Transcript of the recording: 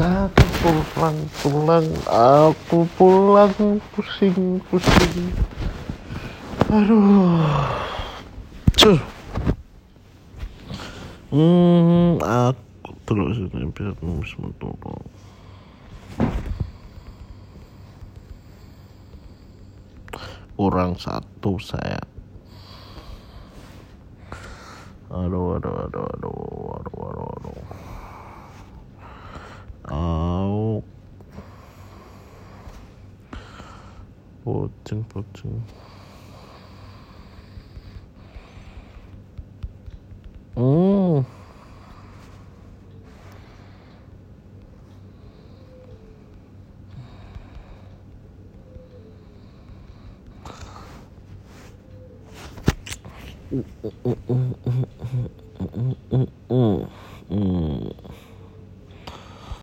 Aku pulang, pulang, aku pulang, pusing, pusing. Aduh. Cuh. Hmm, aku terus ini biar nulis dulu. Kurang satu saya. Aduh, aduh, aduh, aduh, 我真不知。嗯，嗯嗯嗯嗯嗯嗯嗯嗯嗯嗯嗯。